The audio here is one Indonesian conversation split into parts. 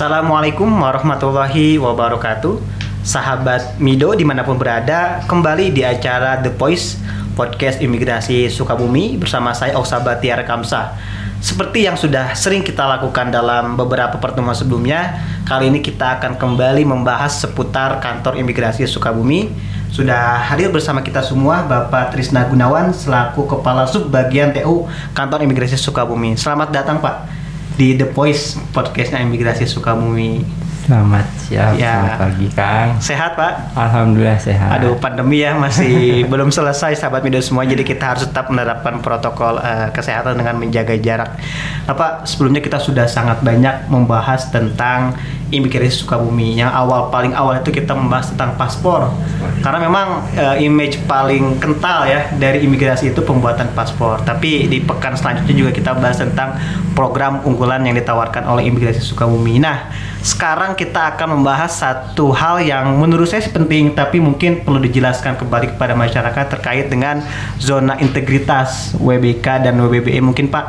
Assalamualaikum warahmatullahi wabarakatuh. Sahabat Mido di mana pun berada, kembali di acara The Voice Podcast Imigrasi Sukabumi bersama saya Oksabat Tiara Kamsa. Seperti yang sudah sering kita lakukan dalam beberapa pertemuan sebelumnya, kali ini kita akan kembali membahas seputar kantor imigrasi Sukabumi. Sudah hadir bersama kita semua Bapak Trisna Gunawan selaku Kepala Sub Bagian TU Kantor Imigrasi Sukabumi. Selamat datang Pak di The Voice podcastnya Imigrasi Sukabumi. Selamat siang, Ya. selamat pagi Kang. Sehat Pak? Alhamdulillah sehat. Aduh pandemi ya masih belum selesai sahabat media semua jadi kita harus tetap menerapkan protokol eh, kesehatan dengan menjaga jarak. Nah, Pak sebelumnya kita sudah sangat banyak membahas tentang imigrasi Sukabumi. Yang awal paling awal itu kita membahas tentang paspor karena memang eh, image paling kental ya dari imigrasi itu pembuatan paspor. Tapi di pekan selanjutnya juga kita bahas tentang program unggulan yang ditawarkan oleh imigrasi Sukabumi. Nah sekarang kita akan membahas satu hal yang menurut saya penting tapi mungkin perlu dijelaskan kembali kepada masyarakat terkait dengan zona integritas WBK dan WBBE mungkin Pak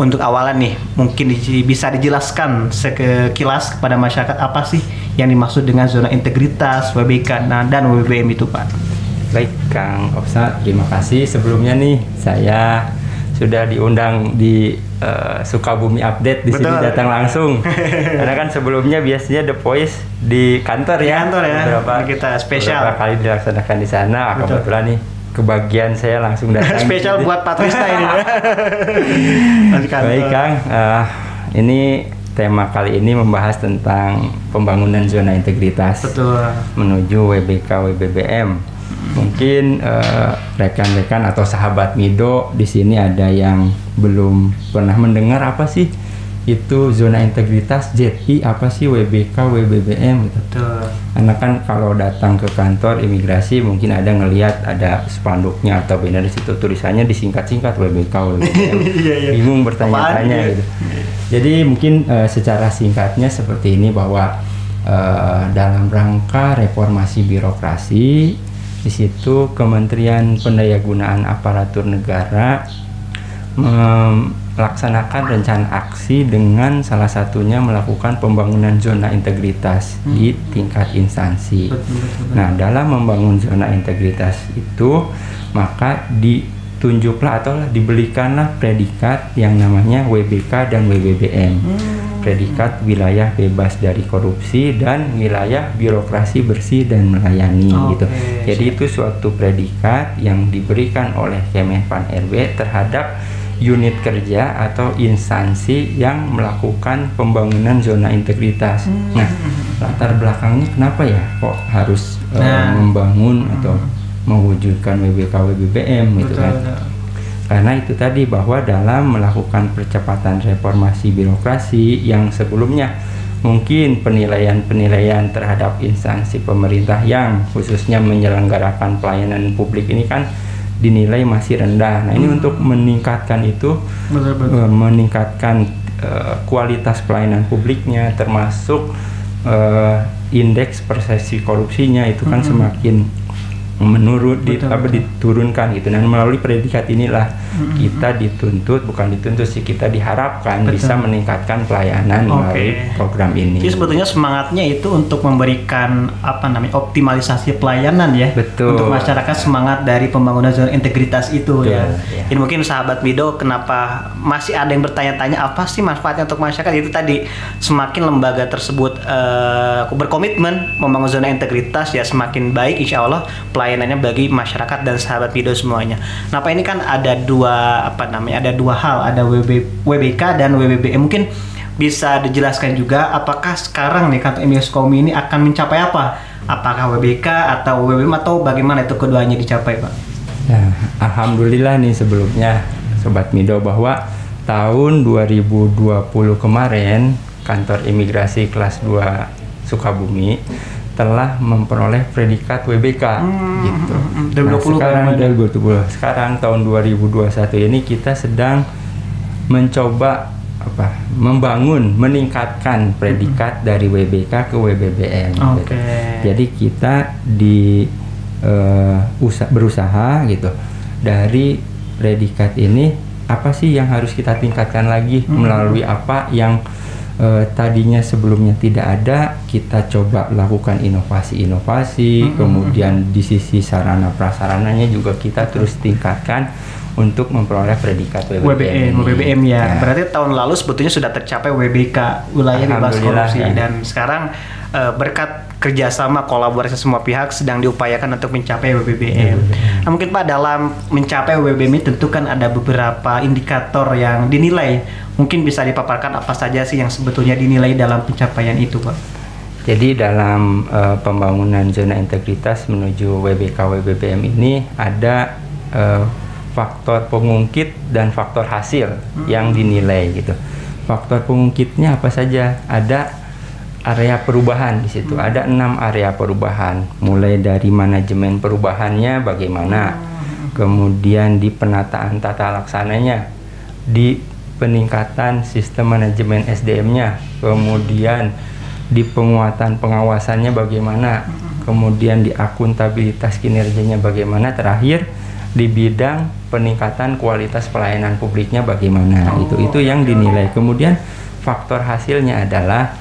untuk awalan nih mungkin bisa dijelaskan sekilas kepada masyarakat apa sih yang dimaksud dengan zona integritas WBK nah, dan WBBM itu Pak Baik Kang Opsa, terima kasih. Sebelumnya nih saya sudah diundang di eh, Sukabumi Update di sini Betul. datang langsung. Karena kan sebelumnya biasanya The Voice di kantor Di ya. kantor ya, Beberapa, kita spesial. beberapa kali dilaksanakan di sana. Betul. Kebetulan nih kebagian saya langsung datang. spesial sini. buat Pak Trisna ini. Baik Kang, Eh, ini tema kali ini membahas tentang pembangunan zona integritas betul menuju WBK WBBM. Mungkin eh, rekan-rekan atau sahabat Mido di sini ada yang belum pernah mendengar apa sih itu zona integritas ZI apa sih WBK WBBM gitu. betul Karena kan kalau datang ke kantor imigrasi mungkin ada ngelihat ada spanduknya atau banner di situ tulisannya disingkat-singkat WBK WBBM. Iya, iya. Bingung bertanya-tanya gitu. Jadi mungkin eh, secara singkatnya seperti ini bahwa eh, dalam rangka reformasi birokrasi di situ Kementerian Pendayagunaan Aparatur Negara melaksanakan rencana aksi dengan salah satunya melakukan pembangunan zona integritas di tingkat instansi. betul betul, betul. Nah, dalam membangun zona integritas itu maka ditunjuklah atau diberikanlah predikat yang namanya WBK dan WBBM. Predikat wilayah bebas dari korupsi dan wilayah birokrasi bersih dan melayani Oke, gitu. Jadi itu suatu predikat yang diberikan oleh Kemenpan RB terhadap unit kerja atau instansi yang melakukan pembangunan zona integritas. Nah, latar belakangnya kenapa ya kok harus eh, Nah. membangun atau mewujudkan WBK WBBM gitu kan? betul. Karena itu tadi bahwa dalam melakukan percepatan reformasi birokrasi yang sebelumnya mungkin penilaian-penilaian terhadap instansi pemerintah yang khususnya menyelenggarakan pelayanan publik ini kan dinilai masih rendah. Nah, ini Hmm. untuk meningkatkan itu betul betul eh, meningkatkan eh, kualitas pelayanan publiknya termasuk eh, indeks persepsi korupsinya itu kan Mhm. semakin menurun di, Betul, apa betul. diturunkan gitu dan melalui predikat inilah Mhm. kita dituntut bukan dituntut sih kita diharapkan Betul. bisa meningkatkan pelayanan Oke. melalui program ini Jadi sebetulnya semangatnya itu untuk memberikan apa namanya optimalisasi pelayanan ya Betul. untuk masyarakat semangat dari pembangunan zona integritas itu Betul, ya. ya. Jadi mungkin sahabat Mido kenapa masih ada yang bertanya-tanya apa sih manfaatnya untuk masyarakat itu tadi semakin lembaga tersebut eh, berkomitmen membangun zona integritas ya semakin baik insya Allah pelayanannya bagi masyarakat dan sahabat Mido semuanya. Nah Pak ini kan ada dua apa namanya ada dua hal ada WB, WBK dan WBBM mungkin bisa dijelaskan juga apakah sekarang nih kantor imigrasi Komi ini akan mencapai apa? Apakah WBK atau WBM atau bagaimana itu keduanya dicapai, Pak? Nah, alhamdulillah nih sebelumnya sobat Mido bahwa tahun 2020 kemarin kantor imigrasi kelas 2 Sukabumi telah memperoleh predikat WBK Hmm, gitu. hmm, hmm. Nah, 2020 sekarang kemarin. 2020. Sekarang tahun 2021 ini kita sedang mencoba apa? membangun, meningkatkan predikat dari WBK ke WBBM. Oke. gitu. Jadi kita di eh, usa- berusaha gitu dari predikat ini apa sih yang harus kita tingkatkan lagi Hmm. melalui apa yang eh, tadinya sebelumnya tidak ada, kita coba lakukan inovasi-inovasi, Hmm. kemudian di sisi sarana prasarananya juga kita terus tingkatkan untuk memperoleh predikat WBBM. WBM, ini. WBM ya. Ya. Berarti tahun lalu sebetulnya sudah tercapai WBK wilayah bebas korupsi ya. dan sekarang eh, berkat kerjasama kolaborasi semua pihak sedang diupayakan untuk mencapai WBBM. Nah, mungkin Pak dalam mencapai WBBM tentu kan ada beberapa indikator yang dinilai. Mungkin bisa dipaparkan apa saja sih yang sebetulnya dinilai dalam pencapaian itu, Pak? Jadi dalam eh, pembangunan zona integritas menuju WBK WBBM ini ada eh, faktor pengungkit dan faktor hasil yang dinilai gitu. Faktor pengungkitnya apa saja? Ada area perubahan di situ. Ada enam area perubahan, mulai dari manajemen perubahannya bagaimana, kemudian di penataan tata laksananya, di peningkatan sistem manajemen SDM-nya, kemudian di penguatan pengawasannya bagaimana, kemudian di akuntabilitas kinerjanya bagaimana, terakhir di bidang peningkatan kualitas pelayanan publiknya bagaimana. itu itu yang dinilai. Kemudian faktor hasilnya adalah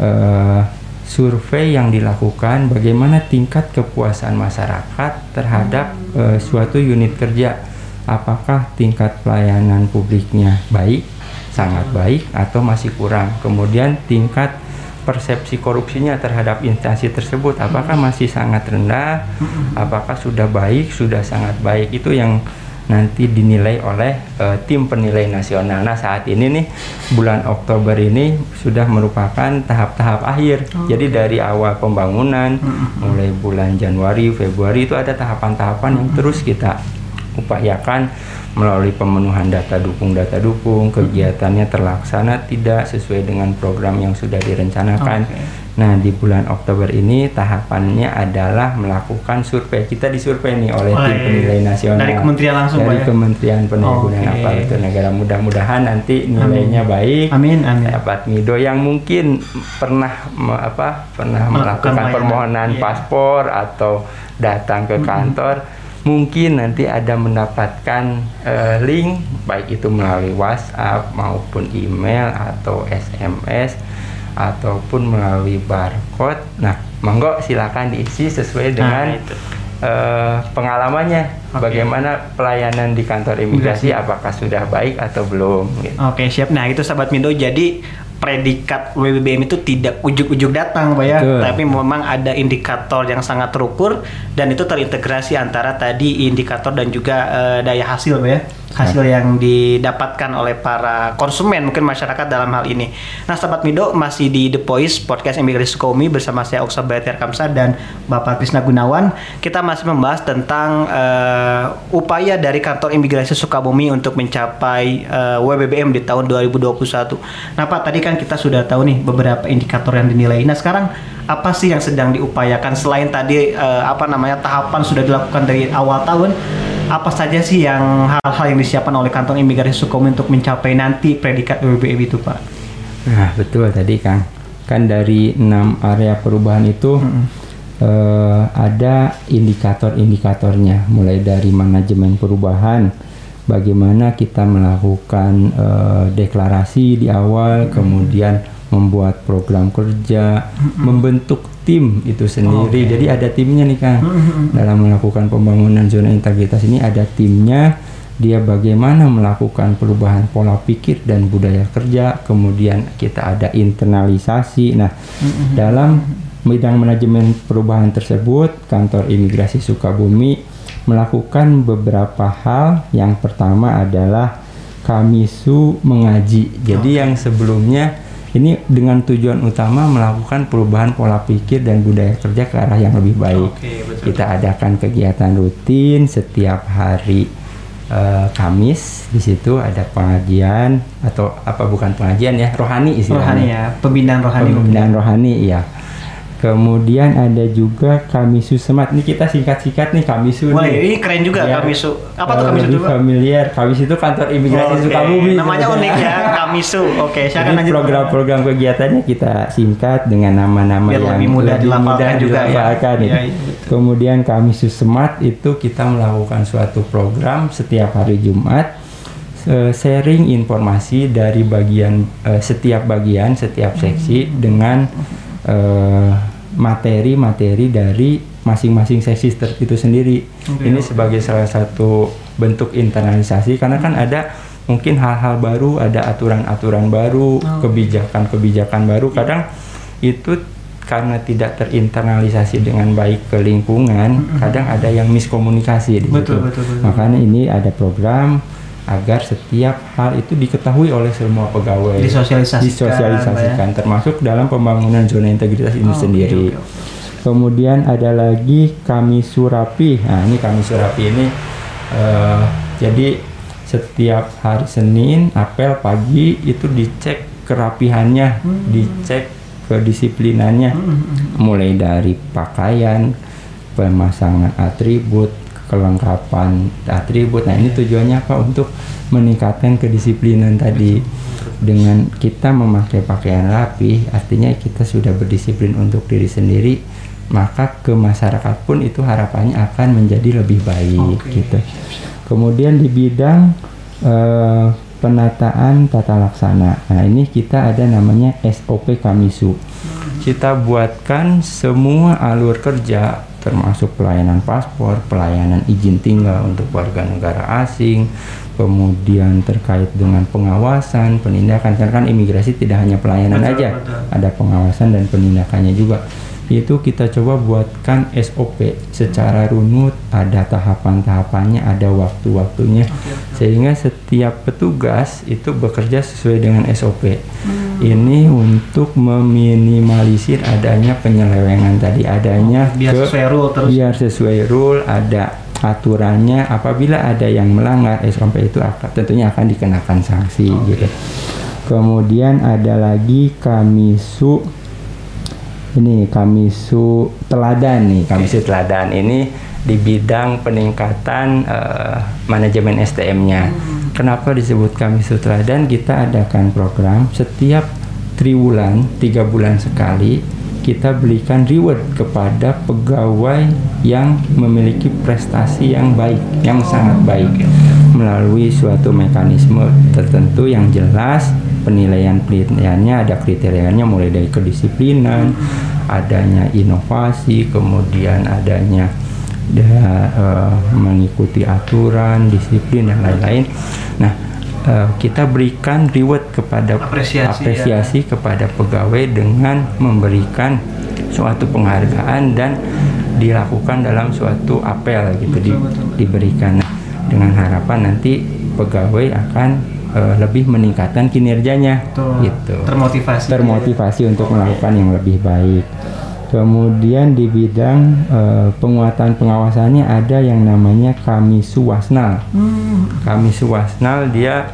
eh, survei yang dilakukan bagaimana tingkat kepuasan masyarakat terhadap eh, suatu unit kerja apakah tingkat pelayanan publiknya baik sangat baik atau masih kurang? Kemudian tingkat persepsi korupsinya terhadap instansi tersebut apakah masih sangat rendah? Apakah sudah baik? Sudah sangat baik. Itu yang nanti dinilai oleh eh, tim penilai nasional. Nah saat ini nih bulan Oktober ini sudah merupakan tahap-tahap akhir. Jadi dari awal pembangunan mulai bulan Januari, Februari itu ada tahapan-tahapan yang terus kita upayakan melalui pemenuhan data dukung data dukung kegiatannya terlaksana tidak sesuai dengan program yang sudah direncanakan. Oke. Nah di bulan Oktober ini tahapannya adalah melakukan survei. Kita disurvei nih oleh, tim Oleh- penilai nasional dari kementerian langsung, dari ya? Kementerian Perdagangan Oke. Aparatur Negara. Mudah-mudahan nanti nilainya baik. Amin, amin. Dapat Mido yang mungkin pernah me- apa pernah Melakukan melakukan permohonan iya. paspor atau datang ke kantor mungkin nanti ada mendapatkan eh, link baik itu melalui WhatsApp maupun email atau SMS ataupun melalui barcode. Nah, monggo silakan diisi sesuai dengan Nah, itu. eh, pengalamannya Oke. bagaimana pelayanan di kantor imigrasi apakah sudah baik atau belum gitu. Oke siap. Nah itu sahabat Mindo. Jadi predikat WBBM itu tidak ujuk-ujuk datang, Pak ya. Betul. Tapi memang ada indikator yang sangat terukur dan itu terintegrasi antara tadi indikator dan juga eh, daya hasil, Pak ya. Hasil yang didapatkan oleh para konsumen mungkin masyarakat dalam hal ini. Nah, sahabat Mido masih di The Voice podcast Imigrasi Sukomi bersama saya Oksa Bayatiar Kamsa dan Bapak Krisna Gunawan. Kita masih membahas tentang eh, upaya dari kantor imigrasi Sukabumi untuk mencapai eh, WBBM di tahun 2021. Nah, Pak, tadi kan kita sudah tahu nih beberapa indikator yang dinilai. Nah, sekarang apa sih yang sedang diupayakan selain tadi eh, apa namanya tahapan sudah dilakukan dari awal tahun? Apa saja sih yang hal-hal yang disiapkan oleh kantor imigrasi Sukabumi untuk mencapai nanti predikat WBBM itu, Pak? Nah, betul tadi Kang. Kan dari enam area perubahan itu eh, ada indikator-indikatornya, mulai dari manajemen perubahan, bagaimana kita melakukan eh, deklarasi di awal, kemudian membuat program kerja, membentuk tim itu sendiri. Oke. Jadi ada timnya nih Kang. Dalam melakukan pembangunan zona integritas ini ada timnya dia bagaimana melakukan perubahan pola pikir dan budaya kerja, kemudian kita ada internalisasi. Nah, dalam bidang manajemen perubahan tersebut, kantor imigrasi Sukabumi melakukan beberapa hal. Yang pertama adalah kamisu mengaji. Jadi yang sebelumnya ini dengan tujuan utama melakukan perubahan pola pikir dan budaya kerja ke arah yang lebih baik. Oke, betul. Kita adakan kegiatan rutin setiap hari eh, Kamis. Di situ ada pengajian atau apa bukan pengajian ya, rohani istilahnya. Rohani ya, pembinaan rohani. Pembinaan rohani ya. Kemudian ada juga Kamisu Semat. Ini kita singkat-singkat nih Kamisu Boleh, nih. ini keren juga Ya. Kamisu. Apa tuh Kamisu lebih itu, familiar. Kamisu itu kantor imigrasi Oke, Sukabumi. Namanya unik ya, Kamisu. Oke, saya akan Jadi lanjut. program-program kegiatannya kita singkat dengan nama-nama yang lebih mudah dilafalkan juga ya. dilafalkan Iya, itu. iya, betul. Kemudian kami Smart itu kita melakukan suatu program setiap hari Jumat sharing informasi dari bagian eh, setiap bagian setiap seksi dengan eh, materi-materi dari masing-masing seksi ter- itu sendiri. Oke, Ini oke. sebagai salah satu bentuk internalisasi karena kan ada mungkin hal-hal baru, ada aturan-aturan baru, Oh. kebijakan-kebijakan baru. Kadang itu karena tidak terinternalisasi dengan baik ke lingkungan, kadang ada yang miskomunikasi di Betul, situ. betul, betul. Makanya ini ada program agar setiap hal itu diketahui oleh semua pegawai. Disosialisasikan, Disosialisasikan, termasuk dalam pembangunan zona integritas ini Oh, sendiri. oke, oke. Kemudian ada lagi kami surapi. Nah, ini kami surapi ini eh, jadi setiap hari Senin apel pagi itu dicek kerapihannya, dicek kedisiplinannya, mulai dari pakaian, pemasangan atribut, kelengkapan atribut. Nah, ini tujuannya apa? Untuk meningkatkan kedisiplinan tadi. Dengan kita memakai pakaian rapi, artinya kita sudah berdisiplin untuk diri sendiri, maka ke masyarakat pun itu harapannya akan menjadi lebih baik Oke. gitu. Kemudian di bidang eh, penataan tata laksana. Nah, ini kita ada namanya SOP Kamisu. Kita buatkan semua alur kerja termasuk pelayanan paspor, pelayanan izin tinggal untuk warga negara asing, kemudian terkait dengan pengawasan, penindakan karena kan imigrasi tidak hanya pelayanan Betul, aja, betul. ada pengawasan dan penindakannya juga. Itu kita coba buatkan SOP secara runut, ada tahapan-tahapannya, ada waktu-waktunya, sehingga setiap petugas itu bekerja sesuai dengan SOP. Ini untuk meminimalisir adanya penyelewengan tadi, adanya biar ke- sesuai rule terus. biar sesuai rule ada aturannya. Apabila ada yang melanggar SOP itu akan tentunya akan dikenakan sanksi gitu. Kemudian ada lagi kamisu ini kamisu teladan nih kamisu teladan ini di bidang peningkatan eh, manajemen STM-nya. Kenapa disebut kamisu teladan? Kita adakan program setiap triwulan tiga bulan sekali kita berikan reward kepada pegawai yang memiliki prestasi yang baik, yang sangat baik melalui suatu mekanisme tertentu yang jelas penilaian penilaiannya ada kriterianya mulai dari kedisiplinan, adanya inovasi, kemudian adanya da- eh, mengikuti aturan, disiplin dan lain-lain. Nah, eh, kita berikan reward kepada Apresiasi, ya. apresiasi kepada pegawai dengan memberikan suatu penghargaan dan dilakukan dalam suatu apel gitu di- Betul, betul, betul. diberikan Nah, dengan harapan nanti pegawai akan eh, lebih meningkatkan kinerjanya Betul. gitu Termotivasi. termotivasi untuk melakukan yang lebih baik. Kemudian di bidang eh, penguatan pengawasannya ada yang namanya Kamisu Wasnal. Hmm. Kamisu Wasnal dia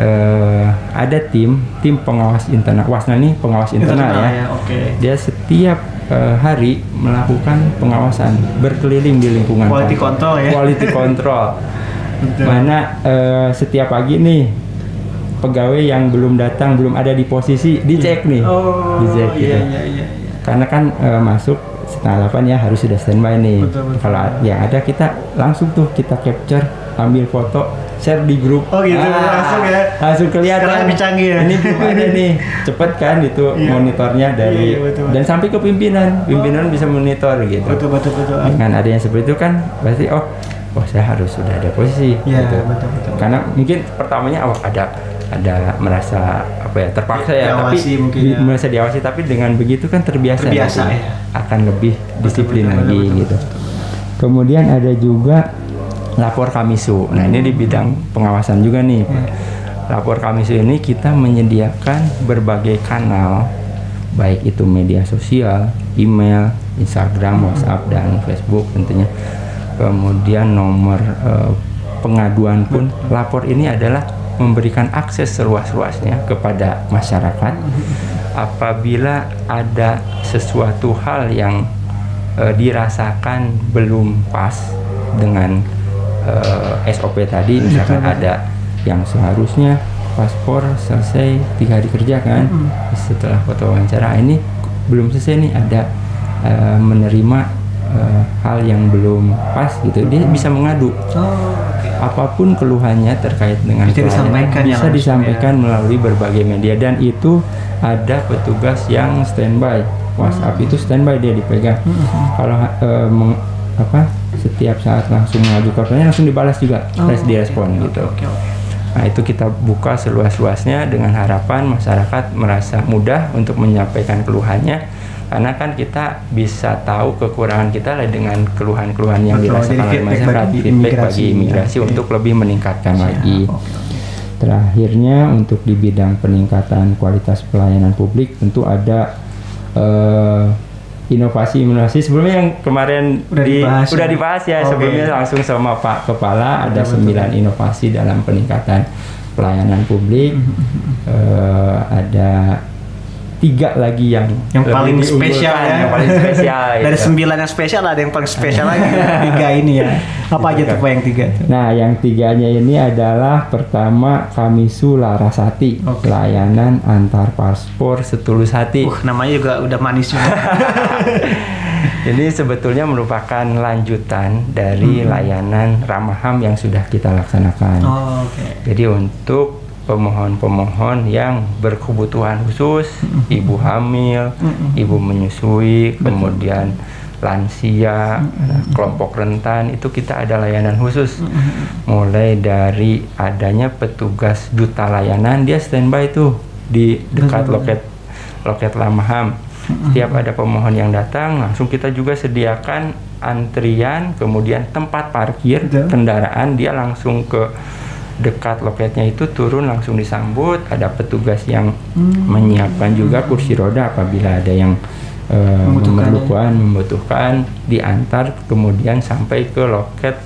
eh, ada tim tim pengawas internal. Wasnal ini pengawas internal, ya. Oke. Dia setiap hari melakukan pengawasan berkeliling di lingkungan Quality kantor. control ya. Quality control. Betul. Mana eh, setiap pagi nih pegawai yang belum datang belum ada di posisi dicek nih. Oh, dicek iya, gitu. iya, iya. Karena kan eh, masuk setengah delapan ya harus sudah standby nih. Betul, betul. Kalau yang ada kita langsung tuh kita capture, ambil foto, share di grup. Oh gitu, langsung ya. Langsung kelihatan. Sekarang lebih canggih ya. Ini belum ada nih. Cepet kan itu Iya. monitornya dari Iya, iya, betul, dan sampai ke pimpinan. Pimpinan bisa monitor gitu. Betul betul betul. Dengan adanya seperti itu kan berarti oh oh saya harus sudah ada posisi Iya, gitu. betul, betul. Karena mungkin pertamanya oh ada ada merasa apa ya terpaksa ya tapi Diawasi mungkin di- ya. merasa diawasi tapi dengan begitu kan terbiasa Terbiasa, ya. akan lebih disiplin betul, lagi betul, gitu. Kemudian ada juga lapor kamisu. Nah, ini di bidang pengawasan juga nih. Iya. Lapor kamisu ini kita menyediakan berbagai kanal baik itu media sosial, email, Instagram, WhatsApp dan Facebook tentunya. Kemudian nomor eh, pengaduan pun lapor ini adalah memberikan akses seluas-luasnya kepada masyarakat. Apabila ada sesuatu hal yang eh, dirasakan belum pas dengan eh, SOP tadi misalkan ada yang seharusnya paspor selesai tiga hari kerja kan setelah foto wawancara ini belum selesai nih ada eh, menerima eh, hal yang belum pas gitu. Dia bisa mengadu. Oh, oke. apa pun keluhannya terkait dengan Bisa disampaikan ya bisa disampaikan melalui berbagai media. Dan itu ada petugas yang standby. WhatsApp Hmm. itu standby dia dipegang. Kalau eh, meng- apa setiap saat langsung mengajukan pertanyaan langsung dibalas juga. Oh, terus direspon gitu. Oke, oke. Nah itu kita buka seluas-luasnya dengan harapan masyarakat merasa mudah untuk menyampaikan keluhannya karena kan kita bisa tahu kekurangan kita dengan keluhan-keluhan yang Betul, dirasakan oleh masyarakat bagi imigrasi, bagi imigrasi ya. untuk lebih meningkatkan Siap, lagi. Terakhirnya untuk di bidang peningkatan kualitas pelayanan publik tentu ada eh, inovasi-inovasi sebelumnya yang kemarin Udah di- dibahas ya? dibahas ya Oke. sebelumnya langsung sama Pak Kepala ada Betul, sembilan inovasi dalam peningkatan pelayanan publik Eh, ada tiga lagi yang yang lebih paling spesial ya. yang paling spesial dari gitu. sembilan yang spesial ada yang paling spesial lagi. Tiga ini ya. Apa aja tuh pak yang tiga Nah, yang tiganya ini adalah pertama Kamisu Larasati, Oke. layanan antar paspor setulus hati. uh namanya juga udah manis juga. Ini sebetulnya merupakan lanjutan dari layanan Ramaham yang sudah kita laksanakan. oh, oke. Jadi untuk pemohon-pemohon yang berkebutuhan khusus, ibu hamil, ibu menyusui, kemudian lansia, nah, kelompok rentan itu kita ada layanan khusus. Mulai dari adanya petugas duta layanan dia standby tuh di dekat loket loket Lamaham. Setiap ada pemohon yang datang, langsung kita juga sediakan antrian, kemudian tempat parkir Betul. kendaraan dia langsung ke dekat loketnya itu turun langsung disambut ada petugas yang Hmm. menyiapkan juga kursi roda apabila ada yang eh, Membutuhkan, memerlukan membutuhkan diantar kemudian sampai ke loket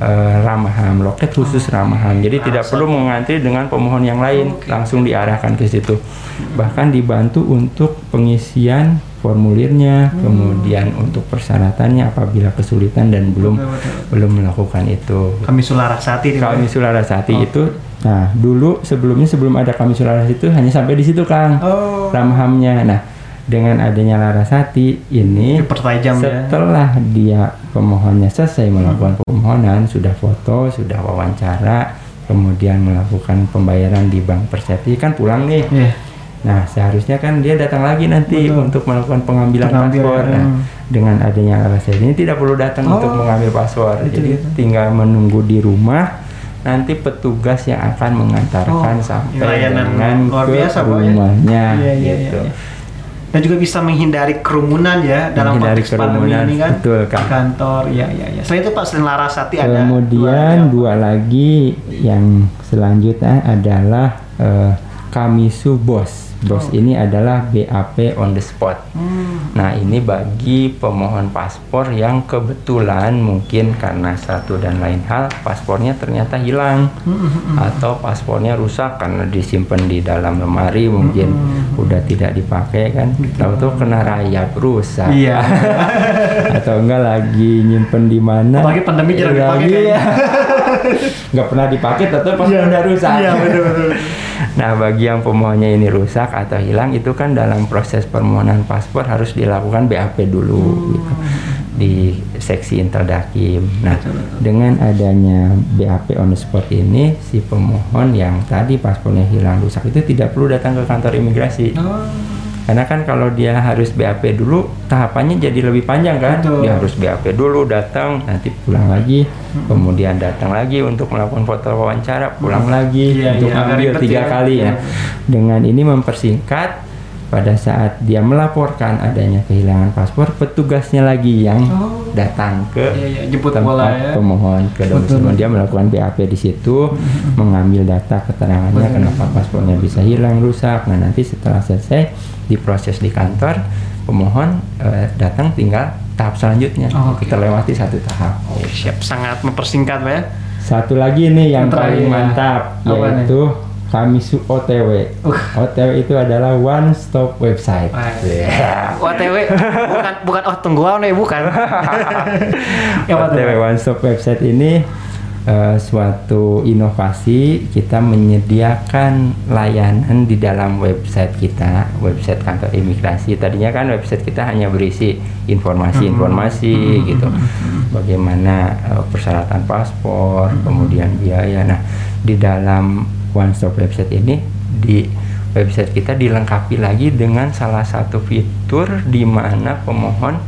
eh, Ramaham loket khusus Ramaham jadi tidak perlu mengantri dengan pemohon yang lain Oke. langsung diarahkan ke situ. Bahkan dibantu untuk pengisian formulirnya kemudian untuk persyaratannya apabila kesulitan dan belum Betul, betul. belum melakukan itu. Kami Sularasati kami Sularasati Oh. itu. Nah dulu sebelumnya sebelum ada kami Sularasati itu hanya sampai di situ Kang. Oh. Ramhamnya. Nah dengan adanya Larasati ini dipertajam ya. setelah dia pemohonnya selesai melakukan permohonan sudah foto sudah wawancara kemudian melakukan pembayaran di bank persepsi kan pulang nih. Iya. Nah, seharusnya kan dia datang lagi nanti Betul. untuk melakukan pengambilan Pengambilan, paspor. Nah, hmm. dengan adanya alasan ini tidak perlu datang Oh, untuk mengambil paspor. itu Jadi gitu. tinggal menunggu di rumah. Nanti petugas yang akan mengantarkan Oh, sampai layanan dengan luar ke biasa, ya. rumahnya Iya, iya, gitu. iya, iya. dan juga bisa menghindari kerumunan ya dalam Menghindari konteks pandemi ini kan betul, Kang. di kantor ya ya ya selain itu Pak selain Larasati ada Kemudian dua dua lagi yang selanjutnya adalah eh, Kamisu Bos. Bos Oh. ini adalah BAP on the spot. Hmm. Nah, ini bagi pemohon paspor yang kebetulan mungkin karena satu dan lain hal paspornya ternyata hilang Hmm, atau paspornya rusak karena disimpan di dalam lemari mungkin udah tidak dipakai kan. Tahu-tahu kena rayap rusak. Iya. atau enggak lagi nyimpen di mana? Apalagi pandemi jarang dipakai Lagi, kayaknya. nggak pernah dipakai tapi paspor udah rusak. Iya betul betul. Nah, bagi yang pemohonnya ini rusak atau hilang itu kan dalam proses permohonan paspor harus dilakukan BAP dulu gitu, di seksi Interdakim. Nah, dengan adanya BAP on the spot ini si pemohon yang tadi paspornya hilang rusak itu tidak perlu datang ke kantor imigrasi. Oh. Karena kan kalau dia harus BAP dulu, tahapannya jadi lebih panjang kan? Betul. Dia harus BAP dulu, datang, nanti pulang lagi, kemudian datang lagi untuk melakukan foto wawancara, pulang lagi Iya, untuk iya, agak ambil tiga ya. kali ya. Dengan ini mempersingkat pada saat dia melaporkan adanya kehilangan paspor, petugasnya lagi yang Oh. datang ke Iya, iya, jemput tempat bola ya. pemohon ke domisili. Dia melakukan BAP di situ, mengambil data keterangannya Betul. kenapa paspornya bisa hilang rusak. Nah nanti setelah selesai diproses di kantor, pemohon eh, datang tinggal tahap selanjutnya. Oh, oke. Kita lewati satu tahap. Siap sangat mempersingkat ya. Satu lagi nih yang paling terakhir. mantap Apa nih? Yaitu Kamisu OTW. Uh. OTW itu adalah one stop website. Wah. Yeah. OTW bukan bukan oh tungguan ya bukan. ya, Pak, OTW? One Stop Website ini uh, suatu inovasi kita menyediakan layanan di dalam website kita, website kantor imigrasi. Tadinya kan website kita hanya berisi informasi-informasi hmm. gitu, bagaimana uh, persyaratan paspor, hmm. kemudian biaya. Nah, di dalam one stop website ini di website kita dilengkapi lagi dengan salah satu fitur di mana pemohon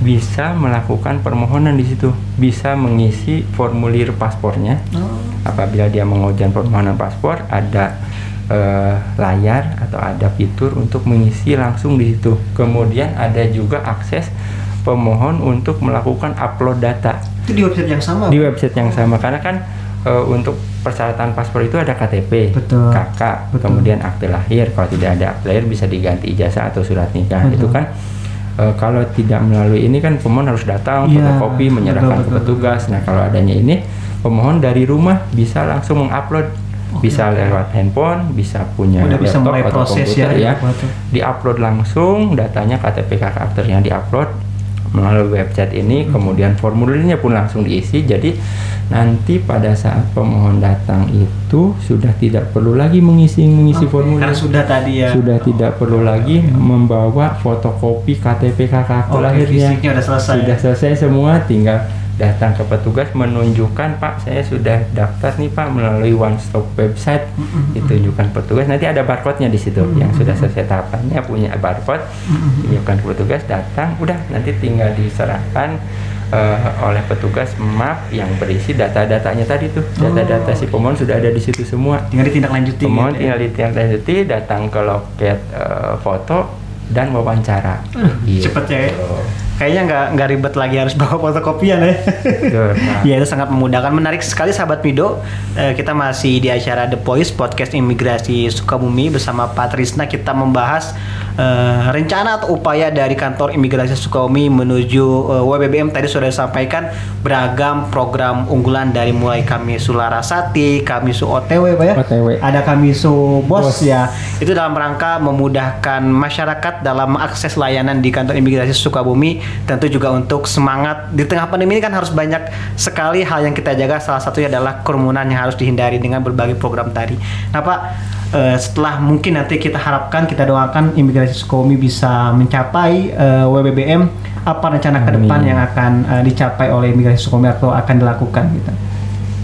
bisa melakukan permohonan di situ, bisa mengisi formulir paspornya. Oh. Apabila dia mengujian permohonan paspor, ada uh, layar atau ada fitur untuk mengisi langsung di situ. Kemudian ada juga akses pemohon untuk melakukan upload data. Itu di website yang sama. Di website yang sama karena kan uh, untuk persyaratan paspor itu ada KTP, betul. kakak, betul. kemudian akte lahir. Kalau tidak ada akte lahir bisa diganti ijazah atau surat nikah. Betul. Itu kan uh, kalau tidak melalui ini kan pemohon harus datang ya, fotokopi menyerahkan betul, ke petugas. Nah kalau adanya ini pemohon dari rumah bisa langsung mengupload okay. bisa lewat handphone, bisa punya Udah laptop bisa mulai atau proses komputer ya, ya. diupload langsung datanya KTP kakak aktornya diupload melalui website ini hmm. kemudian formulirnya pun langsung diisi jadi nanti pada saat pemohon datang itu sudah tidak perlu lagi mengisi mengisi okay. formulir karena sudah tadi ya sudah oh. tidak perlu lagi membawa fotokopi KTP kakak akte lahirnya sudah selesai sudah selesai semua tinggal datang ke petugas menunjukkan Pak saya sudah daftar nih Pak melalui one stop website. Ditunjukkan petugas. Nanti ada barcode-nya di situ yang sudah selesai tahapannya punya barcode. Tunjukkan ke petugas datang. Udah nanti tinggal diserahkan uh, oleh petugas map yang berisi data-datanya tadi tuh. Data-data si pemohon sudah ada di situ semua. Tinggal ditindaklanjuti pemohon gitu ya? tinggal ditindaklanjuti datang ke loket uh, foto dan wawancara. Uh, gitu. cepet ya kayaknya nggak nggak ribet lagi harus bawa fotokopian ya. ya itu sangat memudahkan. Menarik sekali sahabat Mido. Eh, kita masih di acara The Voice Podcast Imigrasi Sukabumi bersama Pak Trisna kita membahas eh, rencana atau upaya dari kantor imigrasi Sukabumi menuju eh, WBBM tadi sudah disampaikan beragam program unggulan dari mulai kami Sularasati, kami Su OTW Pak ya. OTW. Ada kami Su Bos, Bos ya. Itu dalam rangka memudahkan masyarakat dalam akses layanan di kantor imigrasi Sukabumi tentu juga untuk semangat di tengah pandemi ini kan harus banyak sekali hal yang kita jaga salah satunya adalah kerumunan yang harus dihindari dengan berbagai program tadi. Nah Pak uh, setelah mungkin nanti kita harapkan kita doakan imigrasi Sukomi bisa mencapai uh, eh, WBBM apa rencana ke depan yang akan uh, dicapai oleh imigrasi Sukomi atau akan dilakukan gitu.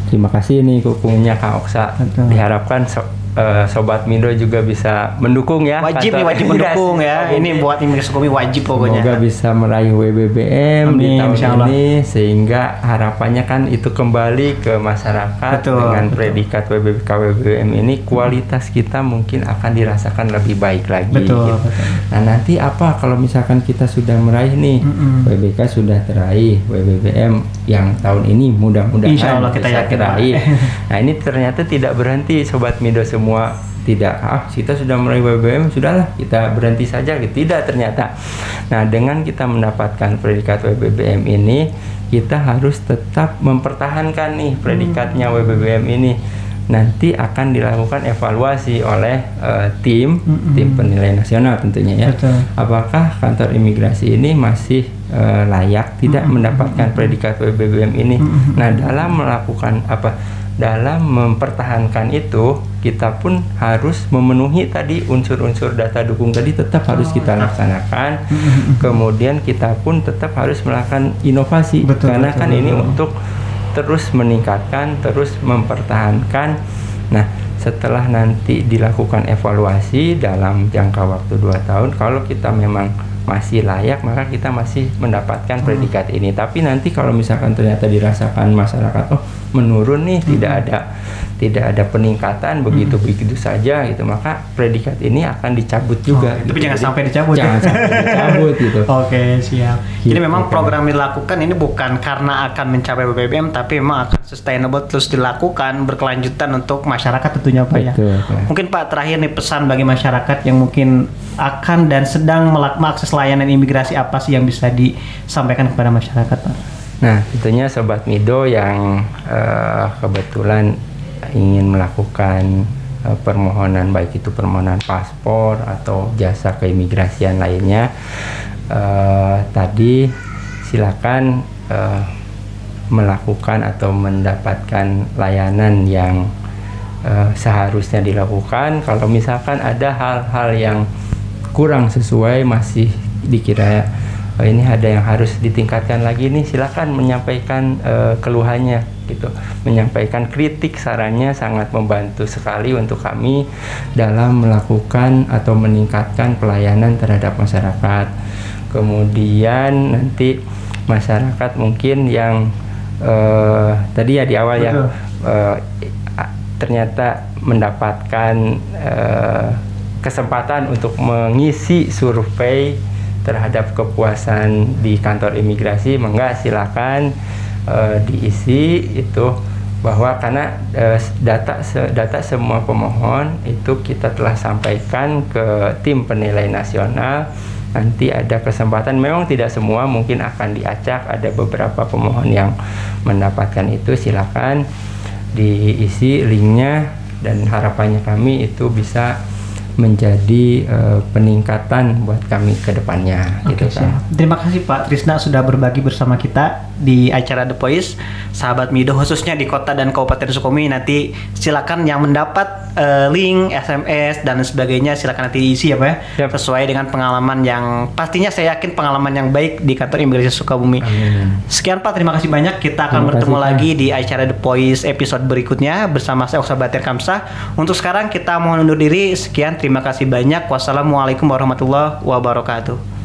Terima kasih nih kukunya Kak Oksa. Betul. Diharapkan so uh, sobat Mindo juga bisa mendukung ya. Wajib nih wajib mendukung ya. Ini buat Imigrasi Kopi wajib pokoknya. Semoga bisa meraih WBBM Amin, di tahun ini sehingga harapannya kan itu kembali ke masyarakat betul, dengan betul. predikat WBBK WBBM ini kualitas kita mungkin akan dirasakan lebih baik lagi. Betul, gitu. betul. Nah nanti apa kalau misalkan kita sudah meraih nih mm -mm. WBK sudah teraih WBBM yang tahun ini mudah-mudahan Insya Allah kita yakin teraih. nah ini ternyata tidak berhenti sobat Mindo semua semua tidak ah kita sudah meraih BBM sudahlah kita berhenti saja gitu tidak ternyata nah dengan kita mendapatkan predikat WBBM ini kita harus tetap mempertahankan nih predikatnya hmm. WBBM ini nanti akan dilakukan evaluasi oleh uh, tim mm-hmm. tim penilai nasional tentunya ya Betul. apakah kantor imigrasi ini masih uh, layak tidak mm-hmm. mendapatkan predikat WBBM ini mm-hmm. nah dalam melakukan apa dalam mempertahankan itu kita pun harus memenuhi tadi unsur-unsur data dukung tadi tetap harus kita oh, laksanakan. Kemudian kita pun tetap harus melakukan inovasi betul, karena betul, kan betul. ini untuk terus meningkatkan terus mempertahankan. Nah setelah nanti dilakukan evaluasi dalam jangka waktu 2 tahun kalau kita memang masih layak maka kita masih mendapatkan hmm. predikat ini tapi nanti kalau misalkan ternyata dirasakan masyarakat oh menurun nih hmm. tidak ada tidak ada peningkatan begitu hmm. begitu saja gitu maka predikat ini akan dicabut juga oh, gitu. tapi jangan Jadi, sampai dicabut ya? jangan ya? sampai dicabut gitu oke okay, siap gitu, jadi memang program dilakukan ini bukan karena akan mencapai BBM tapi memang akan sustainable terus dilakukan berkelanjutan untuk masyarakat tentunya Pak ya mungkin Pak terakhir nih pesan bagi masyarakat yang mungkin akan dan sedang mengakses layanan imigrasi apa sih yang bisa disampaikan kepada masyarakat Pak? Nah, tentunya Sobat Mido yang uh, kebetulan ingin melakukan uh, permohonan baik itu permohonan paspor atau jasa keimigrasian lainnya uh, tadi silakan uh, melakukan atau mendapatkan layanan yang uh, seharusnya dilakukan. Kalau misalkan ada hal-hal yang kurang sesuai masih dikira oh, ini ada yang harus ditingkatkan lagi nih silakan menyampaikan uh, keluhannya gitu. Menyampaikan kritik sarannya sangat membantu sekali untuk kami dalam melakukan atau meningkatkan pelayanan terhadap masyarakat. Kemudian nanti masyarakat mungkin yang uh, tadi ya di awal ya uh, ternyata mendapatkan uh, kesempatan untuk mengisi survei terhadap kepuasan di kantor imigrasi, mengga silakan uh, diisi itu bahwa karena uh, data se, data semua pemohon itu kita telah sampaikan ke tim penilai nasional. Nanti ada kesempatan memang tidak semua mungkin akan diacak ada beberapa pemohon yang mendapatkan itu silakan diisi linknya. Dan harapannya kami itu bisa menjadi uh, peningkatan buat kami ke depannya okay, gitu kan. Terima kasih Pak Trisna sudah berbagi bersama kita di acara The Voice sahabat Mido khususnya di kota dan kabupaten Sukabumi nanti silakan yang mendapat uh, link SMS dan sebagainya silakan nanti diisi ya Pak ya yep. sesuai dengan pengalaman yang pastinya saya yakin pengalaman yang baik di kantor imigrasi Sukabumi. Amin. Sekian Pak terima kasih banyak kita akan terima bertemu kasih, lagi di acara The Voice episode berikutnya bersama saya Oksa Batir Kamsah. Untuk sekarang kita mohon undur diri sekian Terima kasih banyak. Wassalamualaikum warahmatullahi wabarakatuh.